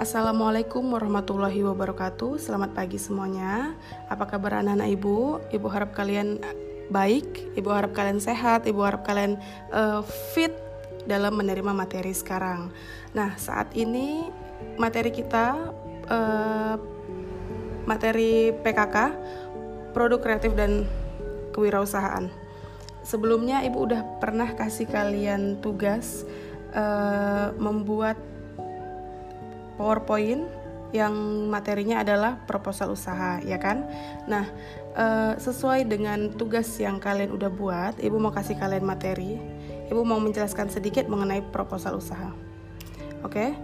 Assalamualaikum warahmatullahi wabarakatuh. Selamat pagi semuanya. Apa kabar anak-anak ibu? Ibu harap kalian baik. Ibu harap kalian sehat. Ibu harap kalian uh, fit dalam menerima materi sekarang. Nah, saat ini materi kita uh, materi PKK, produk kreatif dan kewirausahaan. Sebelumnya ibu udah pernah kasih kalian tugas uh, membuat PowerPoint yang materinya adalah proposal usaha, ya kan? Nah, e, sesuai dengan tugas yang kalian udah buat, ibu mau kasih kalian materi. Ibu mau menjelaskan sedikit mengenai proposal usaha. Oke,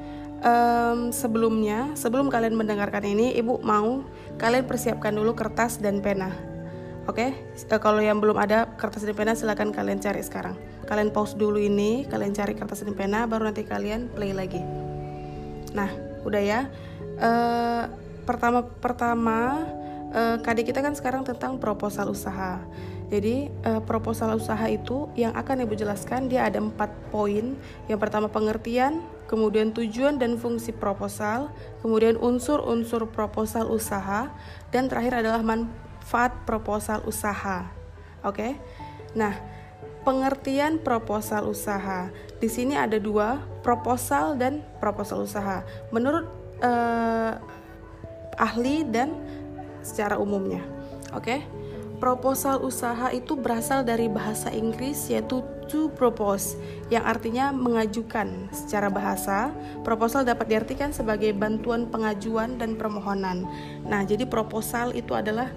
um, sebelumnya, sebelum kalian mendengarkan ini, ibu mau kalian persiapkan dulu kertas dan pena. Oke, e, kalau yang belum ada kertas dan pena, silahkan kalian cari sekarang. Kalian pause dulu ini, kalian cari kertas dan pena, baru nanti kalian play lagi. Nah, udah ya. Uh, pertama pertama uh, KD kita kan sekarang tentang proposal usaha. Jadi uh, proposal usaha itu yang akan ibu jelaskan dia ada empat poin. Yang pertama pengertian, kemudian tujuan dan fungsi proposal, kemudian unsur-unsur proposal usaha, dan terakhir adalah manfaat proposal usaha. Oke, okay? nah pengertian proposal usaha. Di sini ada dua, proposal dan proposal usaha. Menurut uh, ahli dan secara umumnya. Oke. Okay? Proposal usaha itu berasal dari bahasa Inggris yaitu to propose yang artinya mengajukan. Secara bahasa, proposal dapat diartikan sebagai bantuan pengajuan dan permohonan. Nah, jadi proposal itu adalah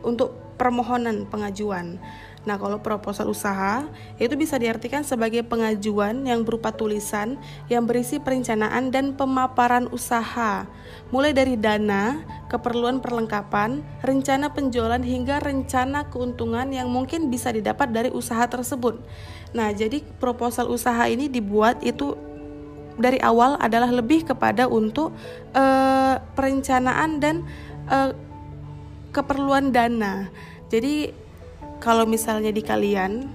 untuk permohonan pengajuan. Nah, kalau proposal usaha itu bisa diartikan sebagai pengajuan yang berupa tulisan yang berisi perencanaan dan pemaparan usaha, mulai dari dana, keperluan perlengkapan, rencana penjualan hingga rencana keuntungan yang mungkin bisa didapat dari usaha tersebut. Nah, jadi proposal usaha ini dibuat itu dari awal adalah lebih kepada untuk uh, perencanaan dan uh, keperluan dana. Jadi kalau misalnya di kalian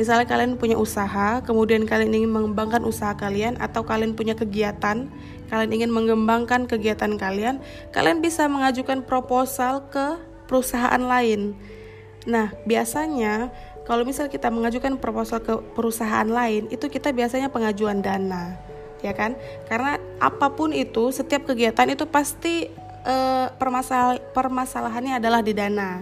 misalnya kalian punya usaha kemudian kalian ingin mengembangkan usaha kalian atau kalian punya kegiatan kalian ingin mengembangkan kegiatan kalian kalian bisa mengajukan proposal ke perusahaan lain. Nah biasanya kalau misal kita mengajukan proposal ke perusahaan lain itu kita biasanya pengajuan dana ya kan? Karena apa pun itu setiap kegiatan itu pasti eh, permasal permasalahannya adalah di dana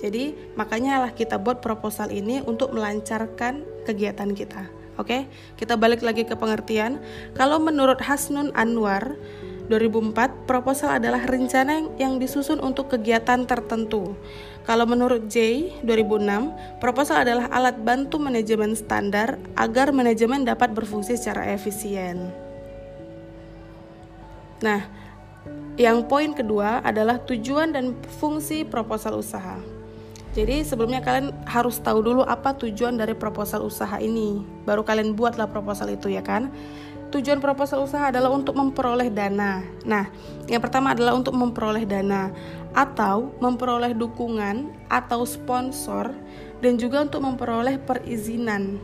jadi makanya lah kita buat proposal ini untuk melancarkan kegiatan kita. Oke, kita balik lagi ke pengertian. Kalau menurut Hasnun Anwar 2004, proposal adalah rencana yang disusun untuk kegiatan tertentu. Kalau menurut J 2006, proposal adalah alat bantu manajemen standar agar manajemen dapat berfungsi secara efisien. Nah, yang poin kedua adalah tujuan dan fungsi proposal usaha. Jadi sebelumnya kalian harus tahu dulu apa tujuan dari proposal usaha ini. Baru kalian buatlah proposal itu ya kan. Tujuan proposal usaha adalah untuk memperoleh dana. Nah, yang pertama adalah untuk memperoleh dana atau memperoleh dukungan atau sponsor dan juga untuk memperoleh perizinan.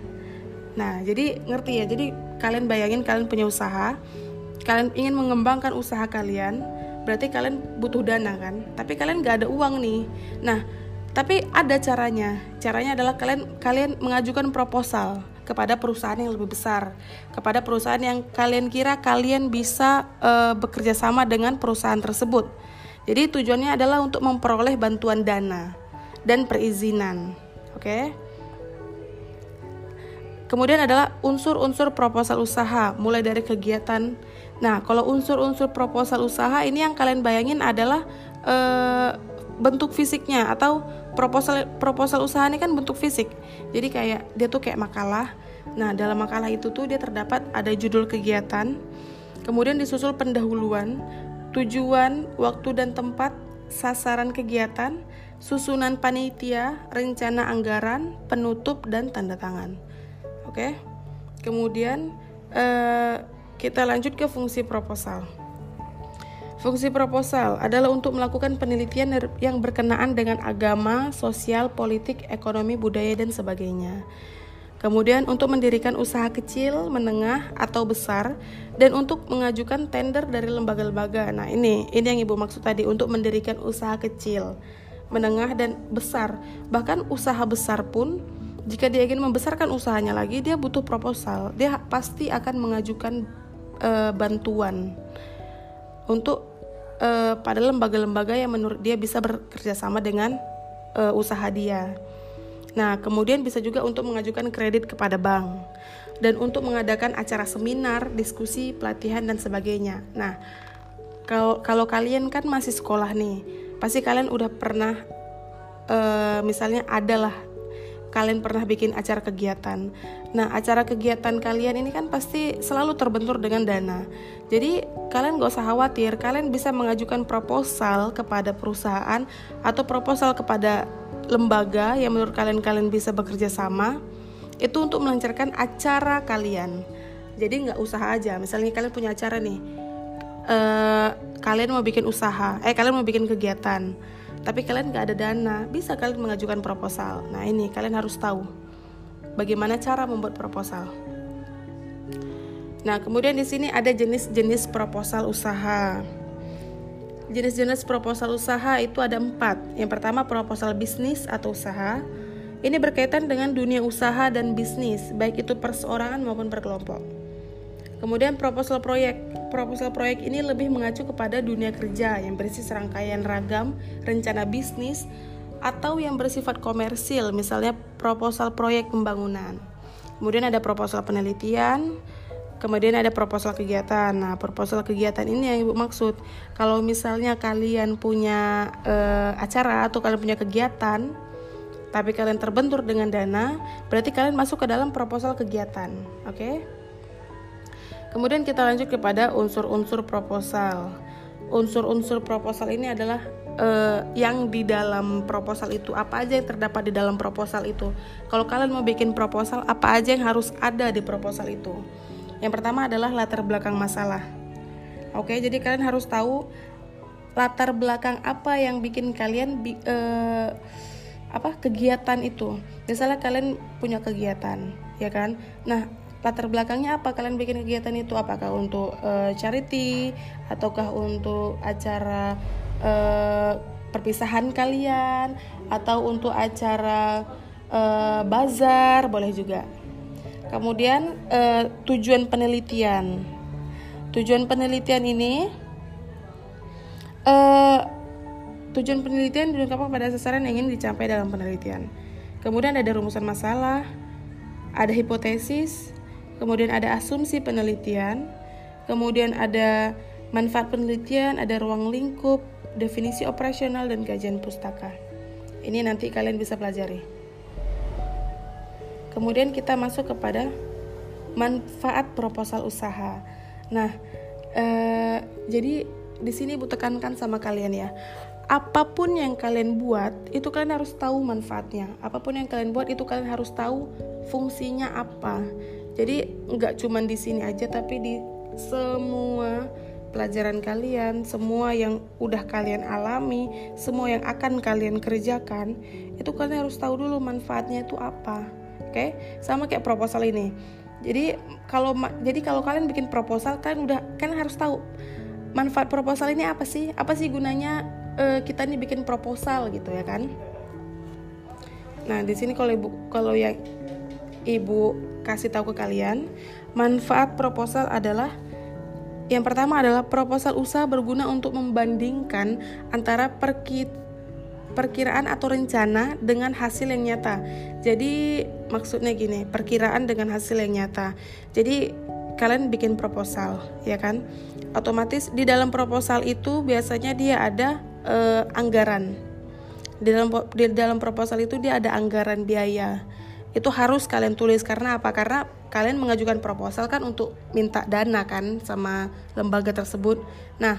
Nah, jadi ngerti ya. Jadi kalian bayangin kalian punya usaha, kalian ingin mengembangkan usaha kalian, berarti kalian butuh dana kan. Tapi kalian gak ada uang nih. Nah, tapi ada caranya. Caranya adalah kalian kalian mengajukan proposal kepada perusahaan yang lebih besar, kepada perusahaan yang kalian kira kalian bisa uh, bekerja sama dengan perusahaan tersebut. Jadi tujuannya adalah untuk memperoleh bantuan dana dan perizinan. Oke. Okay? Kemudian adalah unsur-unsur proposal usaha, mulai dari kegiatan. Nah, kalau unsur-unsur proposal usaha ini yang kalian bayangin adalah uh, bentuk fisiknya atau proposal proposal usaha ini kan bentuk fisik. Jadi kayak dia tuh kayak makalah. Nah dalam makalah itu tuh dia terdapat ada judul kegiatan kemudian disusul pendahuluan tujuan waktu dan tempat sasaran kegiatan susunan panitia rencana anggaran penutup dan tanda tangan. Oke? Kemudian eh, kita lanjut ke fungsi proposal Fungsi proposal adalah untuk melakukan penelitian yang berkenaan dengan agama, sosial, politik, ekonomi, budaya, dan sebagainya. Kemudian untuk mendirikan usaha kecil, menengah atau besar dan untuk mengajukan tender dari lembaga-lembaga. Nah, ini ini yang Ibu maksud tadi untuk mendirikan usaha kecil, menengah dan besar. Bahkan usaha besar pun jika dia ingin membesarkan usahanya lagi, dia butuh proposal. Dia pasti akan mengajukan uh, bantuan untuk uh, pada lembaga-lembaga yang menurut dia bisa bekerja sama dengan uh, usaha dia. Nah, kemudian bisa juga untuk mengajukan kredit kepada bank dan untuk mengadakan acara seminar, diskusi, pelatihan dan sebagainya. Nah, kalau kalau kalian kan masih sekolah nih, pasti kalian udah pernah uh, misalnya adalah kalian pernah bikin acara kegiatan. Nah, acara kegiatan kalian ini kan pasti selalu terbentur dengan dana. Jadi, kalian gak usah khawatir, kalian bisa mengajukan proposal kepada perusahaan atau proposal kepada lembaga yang menurut kalian kalian bisa bekerja sama itu untuk melancarkan acara kalian jadi nggak usaha aja misalnya kalian punya acara nih uh, kalian mau bikin usaha eh kalian mau bikin kegiatan tapi kalian nggak ada dana bisa kalian mengajukan proposal nah ini kalian harus tahu bagaimana cara membuat proposal nah kemudian di sini ada jenis-jenis proposal usaha Jenis-jenis proposal usaha itu ada empat. Yang pertama proposal bisnis atau usaha. Ini berkaitan dengan dunia usaha dan bisnis, baik itu perseorangan maupun berkelompok. Kemudian proposal proyek. Proposal proyek ini lebih mengacu kepada dunia kerja yang berisi serangkaian ragam rencana bisnis atau yang bersifat komersil, misalnya proposal proyek pembangunan. Kemudian ada proposal penelitian, Kemudian ada proposal kegiatan. Nah, proposal kegiatan ini yang Ibu maksud. Kalau misalnya kalian punya uh, acara atau kalian punya kegiatan, tapi kalian terbentur dengan dana, berarti kalian masuk ke dalam proposal kegiatan. Oke? Okay? Kemudian kita lanjut kepada unsur-unsur proposal. Unsur-unsur proposal ini adalah uh, yang di dalam proposal itu apa aja yang terdapat di dalam proposal itu. Kalau kalian mau bikin proposal, apa aja yang harus ada di proposal itu. Yang pertama adalah latar belakang masalah. Oke, jadi kalian harus tahu latar belakang apa yang bikin kalian bi uh, apa kegiatan itu. Misalnya kalian punya kegiatan, ya kan? Nah, latar belakangnya apa kalian bikin kegiatan itu? Apakah untuk uh, charity ataukah untuk acara uh, perpisahan kalian atau untuk acara uh, bazar boleh juga. Kemudian uh, tujuan penelitian. Tujuan penelitian ini uh, tujuan penelitian dilengkapi pada sasaran yang ingin dicapai dalam penelitian. Kemudian ada rumusan masalah, ada hipotesis, kemudian ada asumsi penelitian, kemudian ada manfaat penelitian, ada ruang lingkup, definisi operasional dan kajian pustaka. Ini nanti kalian bisa pelajari. Kemudian kita masuk kepada manfaat proposal usaha. Nah, eh, jadi di sini ibu tekankan sama kalian ya. Apa pun yang kalian buat, itu kalian harus tahu manfaatnya. Apa pun yang kalian buat, itu kalian harus tahu fungsinya apa. Jadi nggak cuma di sini aja, tapi di semua pelajaran kalian, semua yang udah kalian alami, semua yang akan kalian kerjakan, itu kalian harus tahu dulu manfaatnya itu apa okay? sama kayak proposal ini. Jadi kalau jadi kalau kalian bikin proposal kalian udah kan harus tahu manfaat proposal ini apa sih? Apa sih gunanya uh, kita nih bikin proposal gitu ya kan? Nah di sini kalau kalau yang ibu kasih tahu ke kalian manfaat proposal adalah yang pertama adalah proposal usaha berguna untuk membandingkan antara perkit perkiraan atau rencana dengan hasil yang nyata. Jadi maksudnya gini, perkiraan dengan hasil yang nyata. Jadi kalian bikin proposal, ya kan? Otomatis di dalam proposal itu biasanya dia ada uh, anggaran. Di dalam di dalam proposal itu dia ada anggaran biaya. Itu harus kalian tulis karena apa? Karena kalian mengajukan proposal kan untuk minta dana kan sama lembaga tersebut. Nah,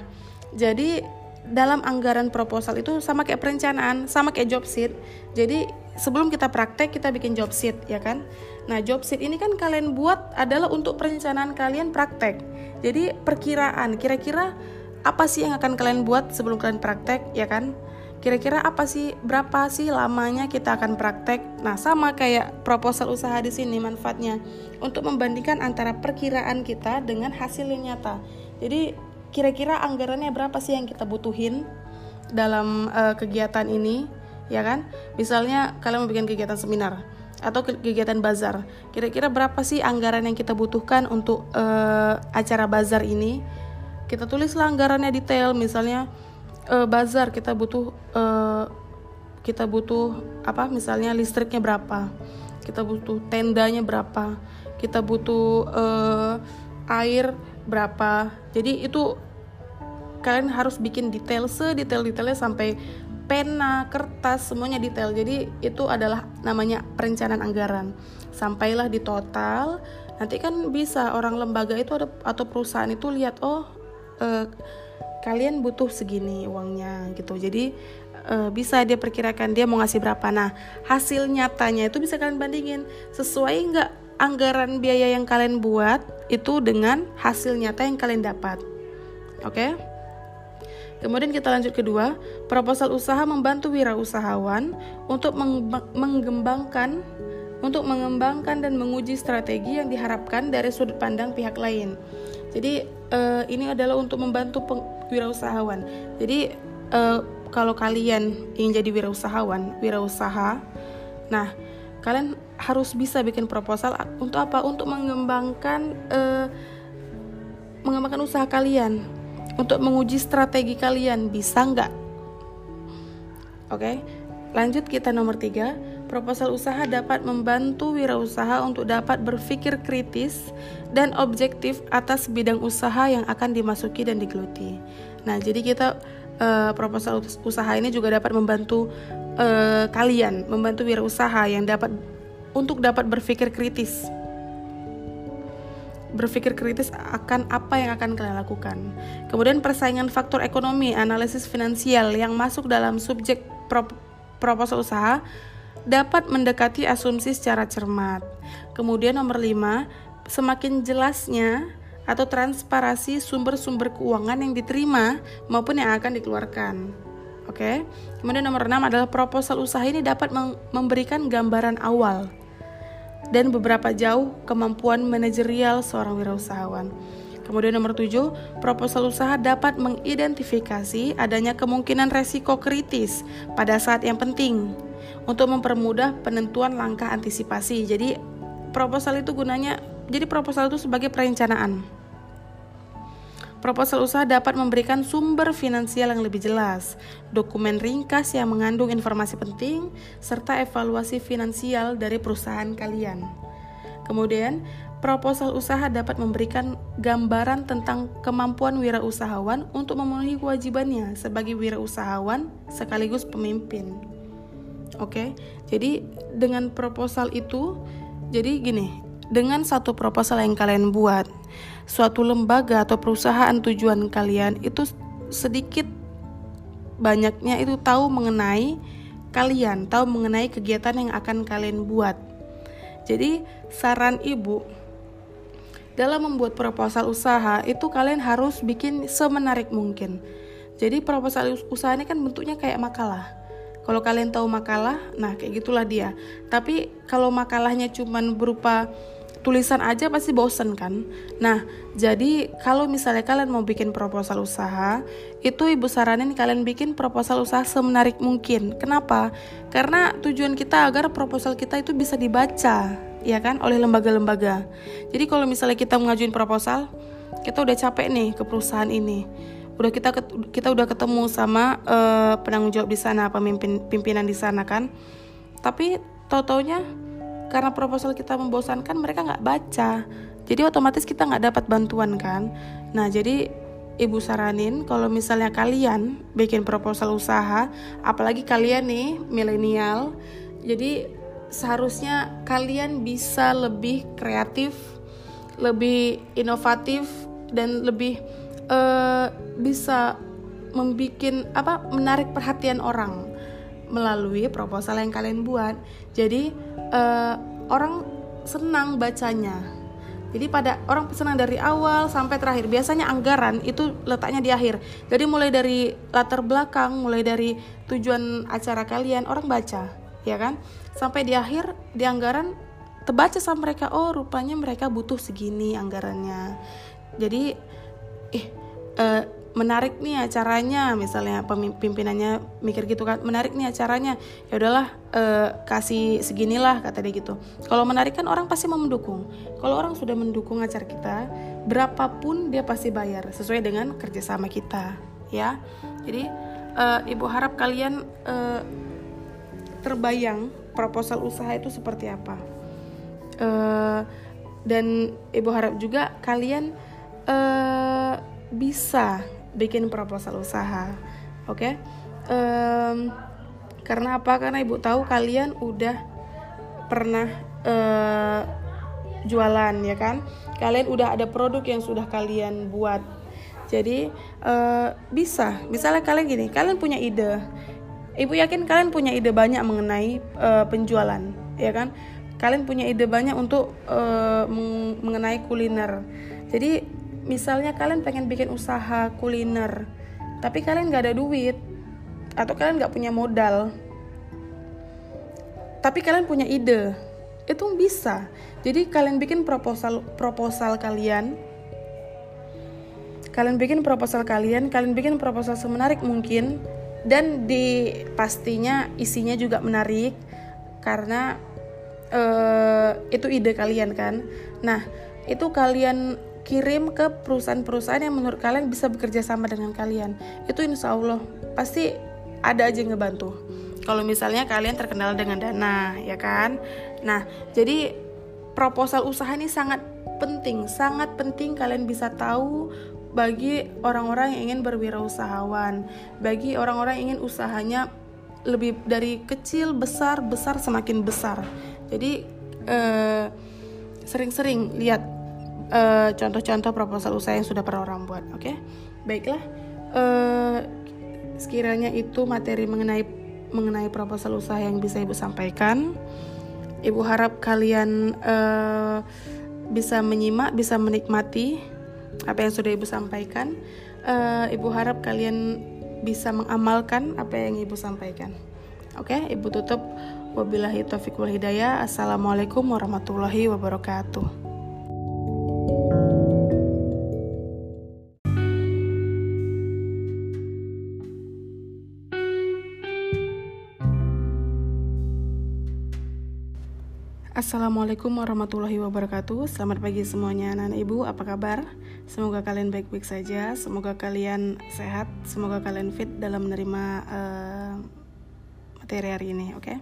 jadi dalam anggaran proposal itu sama kayak perencanaan, sama kayak job sheet. Jadi sebelum kita praktek kita bikin job sheet ya kan. Nah job sheet ini kan kalian buat adalah untuk perencanaan kalian praktek. Jadi perkiraan kira-kira apa sih yang akan kalian buat sebelum kalian praktek ya kan. Kira-kira apa sih berapa sih lamanya kita akan praktek? Nah sama kayak proposal usaha di sini manfaatnya untuk membandingkan antara perkiraan kita dengan hasil yang nyata. Jadi kira-kira anggarannya berapa sih yang kita butuhin dalam uh, kegiatan ini ya kan? Misalnya kalian mau bikin kegiatan seminar atau kegiatan bazar. Kira-kira berapa sih anggaran yang kita butuhkan untuk uh, acara bazar ini? Kita tulislah anggarannya detail misalnya uh, bazar kita butuh uh, kita butuh apa misalnya listriknya berapa kita butuh tendanya berapa kita butuh uh, air berapa jadi itu kalian harus bikin detail sedetail-detailnya sampai pena, kertas, semuanya detail. Jadi itu adalah namanya perencanaan anggaran. Sampailah di total, nanti kan bisa orang lembaga itu ada atau perusahaan itu lihat oh eh, kalian butuh segini uangnya gitu. Jadi eh, bisa dia perkirakan dia mau ngasih berapa. Nah hasil nyatanya itu bisa kalian bandingin sesuai nggak anggaran biaya yang kalian buat itu dengan hasil nyata yang kalian dapat. Oke? Okay? Kemudian kita lanjut kedua, proposal usaha membantu wirausahawan untuk mengembangkan untuk mengembangkan dan menguji strategi yang diharapkan dari sudut pandang pihak lain. Jadi uh, ini adalah untuk membantu wirausahawan. Jadi uh, kalau kalian ingin jadi wirausahawan, wirausaha, nah kalian harus bisa bikin proposal untuk apa? Untuk mengembangkan uh, mengembangkan usaha kalian untuk menguji strategi kalian bisa nggak? Oke, lanjut kita nomor tiga. Proposal usaha dapat membantu wirausaha untuk dapat berpikir kritis dan objektif atas bidang usaha yang akan dimasuki dan digeluti. Nah, jadi kita uh, proposal usaha ini juga dapat membantu uh, kalian, membantu wirausaha yang dapat untuk dapat berpikir kritis berpikir kritis akan apa yang akan kalian lakukan. Kemudian persaingan faktor ekonomi, analisis finansial yang masuk dalam subjek pro proposal usaha dapat mendekati asumsi secara cermat. Kemudian nomor 5, semakin jelasnya atau transparasi sumber-sumber keuangan yang diterima maupun yang akan dikeluarkan. Oke. Okay? Kemudian nomor 6 adalah proposal usaha ini dapat memberikan gambaran awal dan beberapa jauh kemampuan manajerial seorang wirausahawan. Kemudian nomor tujuh, proposal usaha dapat mengidentifikasi adanya kemungkinan resiko kritis pada saat yang penting untuk mempermudah penentuan langkah antisipasi. Jadi proposal itu gunanya jadi proposal itu sebagai perencanaan. Proposal usaha dapat memberikan sumber finansial yang lebih jelas, dokumen ringkas yang mengandung informasi penting, serta evaluasi finansial dari perusahaan kalian. Kemudian, proposal usaha dapat memberikan gambaran tentang kemampuan wirausahawan untuk memenuhi kewajibannya sebagai wirausahawan sekaligus pemimpin. Oke, jadi dengan proposal itu, jadi gini, dengan satu proposal yang kalian buat, suatu lembaga atau perusahaan tujuan kalian itu sedikit banyaknya itu tahu mengenai kalian, tahu mengenai kegiatan yang akan kalian buat. Jadi, saran ibu dalam membuat proposal usaha itu kalian harus bikin semenarik mungkin. Jadi, proposal usaha ini kan bentuknya kayak makalah. Kalau kalian tahu makalah, nah kayak gitulah dia. Tapi kalau makalahnya cuman berupa tulisan aja pasti bosen kan. Nah, jadi kalau misalnya kalian mau bikin proposal usaha, itu ibu saranin kalian bikin proposal usaha semenarik mungkin. Kenapa? Karena tujuan kita agar proposal kita itu bisa dibaca, ya kan, oleh lembaga-lembaga. Jadi kalau misalnya kita mengajuin proposal, kita udah capek nih ke perusahaan ini. Udah kita kita udah ketemu sama uh, penanggung jawab di sana, pemimpin pimpinan di sana kan. Tapi tau-taunya karena proposal kita membosankan mereka nggak baca jadi otomatis kita nggak dapat bantuan kan nah jadi ibu saranin kalau misalnya kalian bikin proposal usaha apalagi kalian nih milenial jadi seharusnya kalian bisa lebih kreatif lebih inovatif dan lebih uh, bisa membuat apa menarik perhatian orang melalui proposal yang kalian buat jadi uh, orang senang bacanya Jadi pada orang pesanan dari awal sampai terakhir. Biasanya anggaran itu letaknya di akhir. Jadi mulai dari latar belakang, mulai dari tujuan acara kalian orang baca, ya kan? Sampai di akhir di anggaran terbaca sama mereka, oh rupanya mereka butuh segini anggarannya. Jadi eh menarik nih acaranya. Misalnya pimpinannya mikir gitu kan menarik nih acaranya. Ya udahlah uh, kasih seginilah kata dia gitu. Kalau menarik kan orang pasti mau mendukung. Kalau orang sudah mendukung acara kita berapapun dia pasti bayar sesuai dengan kerjasama kita ya. Jadi uh, ibu harap kalian uh, terbayang proposal usaha itu seperti apa? Uh, dan ibu harap juga kalian uh, bisa bikin proposal usaha oke? Okay? um, karena apa? Karena ibu tahu kalian udah pernah uh, jualan ya kan? Kalian udah ada produk yang sudah kalian buat. Jadi uh, bisa. Misalnya kalian gini kalian punya ide ibu yakin kalian punya ide banyak mengenai uh, penjualan ya kan? Kalian punya ide banyak untuk uh, mengenai kuliner. Jadi misalnya kalian pengen bikin usaha kuliner tapi kalian gak ada duit atau kalian gak punya modal tapi kalian punya ide itu bisa. Jadi kalian bikin proposal proposal kalian kalian bikin proposal kalian kalian bikin proposal semenarik mungkin dan di pastinya isinya juga menarik karena uh, itu ide kalian kan. Nah itu kalian kirim ke perusahaan-perusahaan yang menurut kalian bisa bekerja sama dengan kalian. Itu insya Allah pasti ada aja yang ngebantu. Kalau misalnya kalian terkenal dengan dana ya kan? Nah jadi proposal usaha ini sangat penting sangat penting kalian bisa tahu bagi orang-orang yang ingin berwirausahawan bagi orang-orang yang ingin usahanya lebih dari kecil besar besar semakin besar jadi eh, sering-sering lihat eh, contoh-contoh proposal usaha yang sudah pernah orang buat oke okay? baiklah uh, sekiranya itu materi mengenai mengenai proposal usaha yang bisa ibu sampaikan ibu harap kalian uh, bisa menyimak bisa menikmati apa yang sudah ibu sampaikan. Uh, ibu harap kalian bisa mengamalkan apa yang ibu sampaikan. Oke okay? ibu tutup. Wabillahi taufiq wal hidayah. Assalamualaikum warahmatullahi wabarakatuh Assalamualaikum warahmatullahi wabarakatuh Selamat pagi semuanya anak, ibu Apa kabar? Semoga kalian baik-baik saja Semoga kalian sehat Semoga kalian fit dalam menerima uh, materi hari ini Oke okay?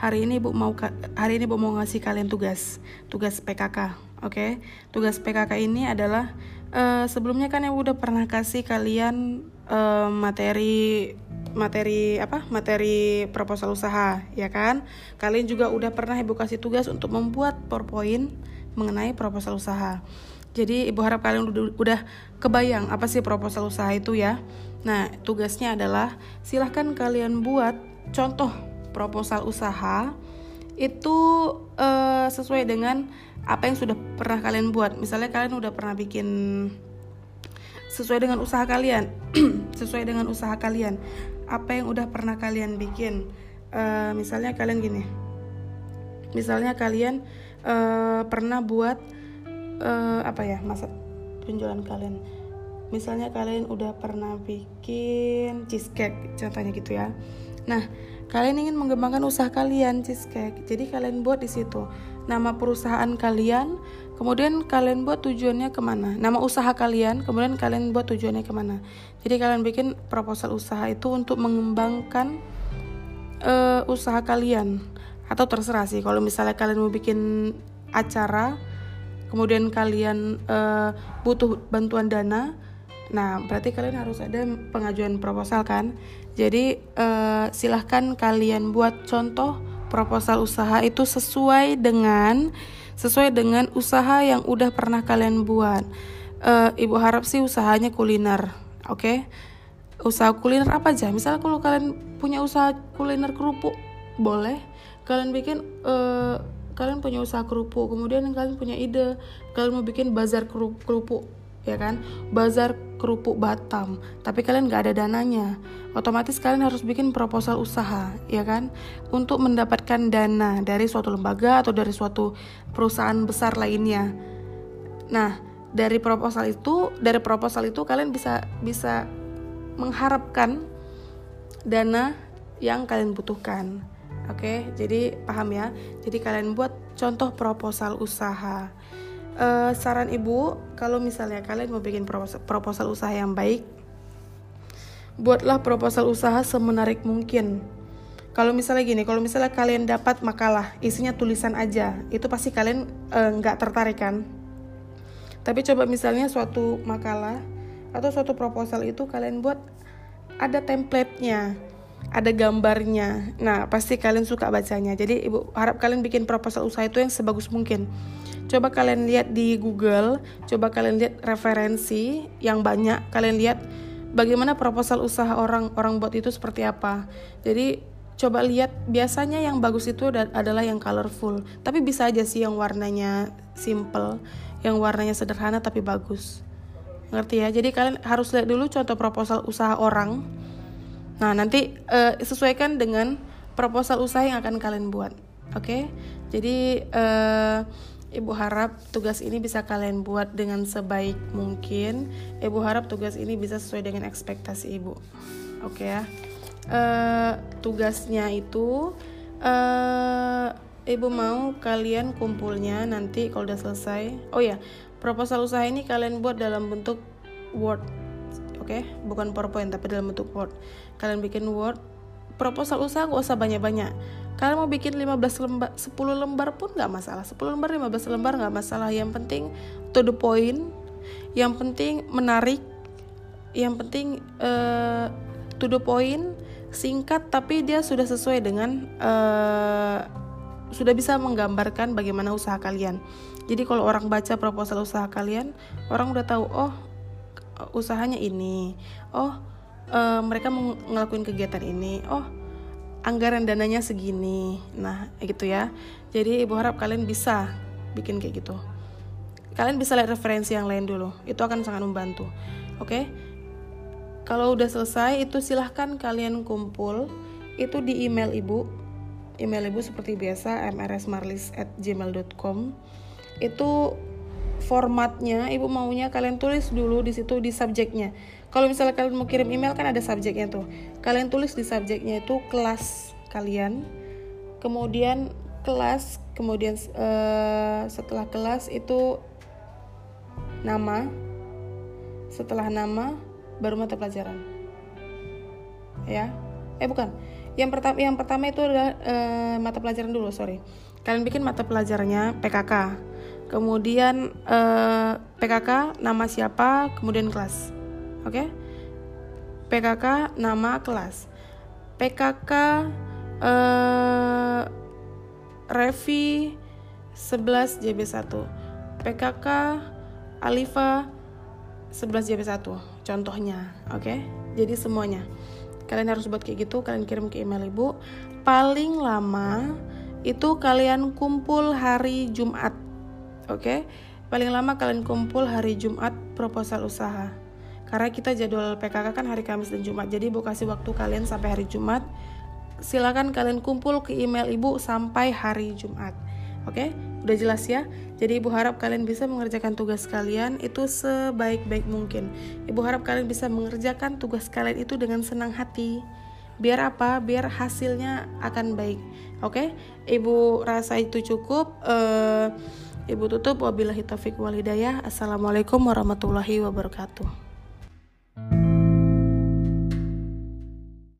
Hari ini ibu mau hari ini ibu mau ngasih kalian tugas Tugas PKK Oke okay? Tugas PKK ini adalah uh, Sebelumnya kan ibu udah pernah kasih kalian uh, materi materi apa materi proposal usaha ya kan? Kalian juga udah pernah ibu kasih tugas untuk membuat powerpoint mengenai proposal usaha. Jadi ibu harap kalian udah, kebayang apa sih proposal usaha itu ya? Nah tugasnya adalah silahkan kalian buat contoh proposal usaha itu uh, sesuai dengan apa yang sudah pernah kalian buat. Misalnya kalian udah pernah bikin sesuai dengan usaha kalian sesuai dengan usaha kalian apa yang udah pernah kalian bikin. Uh, misalnya kalian gini. Misalnya kalian uh, pernah buat uh, apa ya masa penjualan kalian. Misalnya kalian udah pernah bikin cheesecake contohnya gitu ya. Nah kalian ingin mengembangkan usaha kalian cheesecake. Jadi kalian buat di situ. Nama perusahaan kalian kemudian kalian buat tujuannya ke mana. Nama usaha kalian kemudian kalian buat tujuannya ke mana. Jadi kalian bikin proposal usaha itu untuk mengembangkan uh, usaha kalian. Atau terserah sih kalau misalnya kalian mau bikin acara kemudian kalian uh, butuh bantuan dana nah berarti kalian harus ada pengajuan proposal kan jadi uh, silahkan kalian buat contoh proposal usaha itu sesuai dengan sesuai dengan usaha yang udah pernah kalian buat. Uh, ibu harap sih usahanya kuliner, oke? Okay? Usaha kuliner apa aja? Misalnya kalau kalian punya usaha kuliner kerupuk, boleh. Kalian bikin uh, kalian punya usaha kerupuk kemudian kalian punya ide kalian mau bikin bazar kerupuk ya kan bazar kerupuk Batam tapi kalian nggak ada dananya otomatis kalian harus bikin proposal usaha ya kan untuk mendapatkan dana dari suatu lembaga atau dari suatu perusahaan besar lainnya nah dari proposal itu dari proposal itu kalian bisa bisa mengharapkan dana yang kalian butuhkan Oke, jadi paham ya. Jadi kalian buat contoh proposal usaha. Uh, saran ibu, kalau misalnya kalian mau bikin proposal, proposal usaha yang baik, buatlah proposal usaha semenarik mungkin. Kalau misalnya gini, kalau misalnya kalian dapat makalah isinya tulisan aja, itu pasti kalian eh, nggak uh, tertarik kan? Tapi coba misalnya suatu makalah atau suatu proposal itu kalian buat ada templatenya ada gambarnya. Nah, pasti kalian suka bacanya. Jadi, Ibu harap kalian bikin proposal usaha itu yang sebagus mungkin. Coba kalian lihat di Google, coba kalian lihat referensi yang banyak, kalian lihat bagaimana proposal usaha orang-orang buat itu seperti apa. Jadi, coba lihat biasanya yang bagus itu adalah yang colorful. Tapi bisa aja sih yang warnanya simple, yang warnanya sederhana tapi bagus. Ngerti ya? Jadi kalian harus lihat dulu contoh proposal usaha orang Nah, nanti uh, sesuaikan dengan proposal usaha yang akan kalian buat. Oke? Okay? Jadi uh, Ibu harap tugas ini bisa kalian buat dengan sebaik mungkin. Ibu harap tugas ini bisa sesuai dengan ekspektasi Ibu. Oke okay ya. Uh, tugasnya itu uh, Ibu mau kalian kumpulnya nanti kalau udah selesai. Oh ya, proposal usaha ini kalian buat dalam bentuk Word oke? Okay? bukan PowerPoint tapi dalam bentuk Word. Kalian bikin Word proposal usaha gak usah banyak-banyak. Kalian mau bikin 15 lembar 10 lembar pun nggak masalah. 10 lembar 15 lembar nggak masalah. Yang penting to the point. Yang penting menarik. Yang penting uh, to the point singkat tapi dia sudah sesuai dengan uh, sudah bisa menggambarkan bagaimana usaha kalian. Jadi kalau orang baca proposal usaha kalian orang udah tahu oh usahanya ini. Oh uh, mereka ngelakuin kegiatan ini. Oh anggaran dananya segini. Nah gitu ya. Jadi ibu harap kalian bisa bikin kayak gitu. Kalian bisa lihat referensi yang lain dulu. Itu akan sangat membantu. Oke? Okay? kalau udah selesai itu silahkan kalian kumpul. Itu di email ibu. Email ibu seperti biasa mrsmarlis@gmail.com itu formatnya ibu maunya kalian tulis dulu di situ di subjeknya. Kalau misalnya kalian mau kirim email kan ada subjeknya tuh. Kalian tulis di subjeknya itu kelas kalian kemudian kelas kemudian uh, setelah kelas itu nama setelah nama baru mata pelajaran. Ya? Eh bukan. Yang pertama yang pertama itu adalah uh, mata pelajaran dulu sorry. Kalian bikin mata pelajarannya PKK kemudian eh, PKK nama siapa, kemudian kelas. Oke? Okay? PKK nama kelas. PKK eh, Revi 11 JB1. PKK Alifa 11 JB1. Contohnya, oke? Okay? Jadi semuanya. Kalian harus buat kayak gitu, kalian kirim ke email Ibu. Paling lama itu kalian kumpul hari Jumat Oke, okay? paling lama kalian kumpul hari Jumat proposal usaha. Karena kita jadwal PKK kan hari Kamis dan Jumat, jadi ibu kasih waktu kalian sampai hari Jumat. Silakan kalian kumpul ke email ibu sampai hari Jumat. Oke, okay? udah jelas ya. Jadi ibu harap kalian bisa mengerjakan tugas kalian itu sebaik-baik mungkin. Ibu harap kalian bisa mengerjakan tugas kalian itu dengan senang hati. Biar apa? Biar hasilnya akan baik. Oke, okay? ibu rasa itu cukup. Uh, Ibu tutup wabillahi taufik walhidayah. Assalamualaikum warahmatullahi wabarakatuh.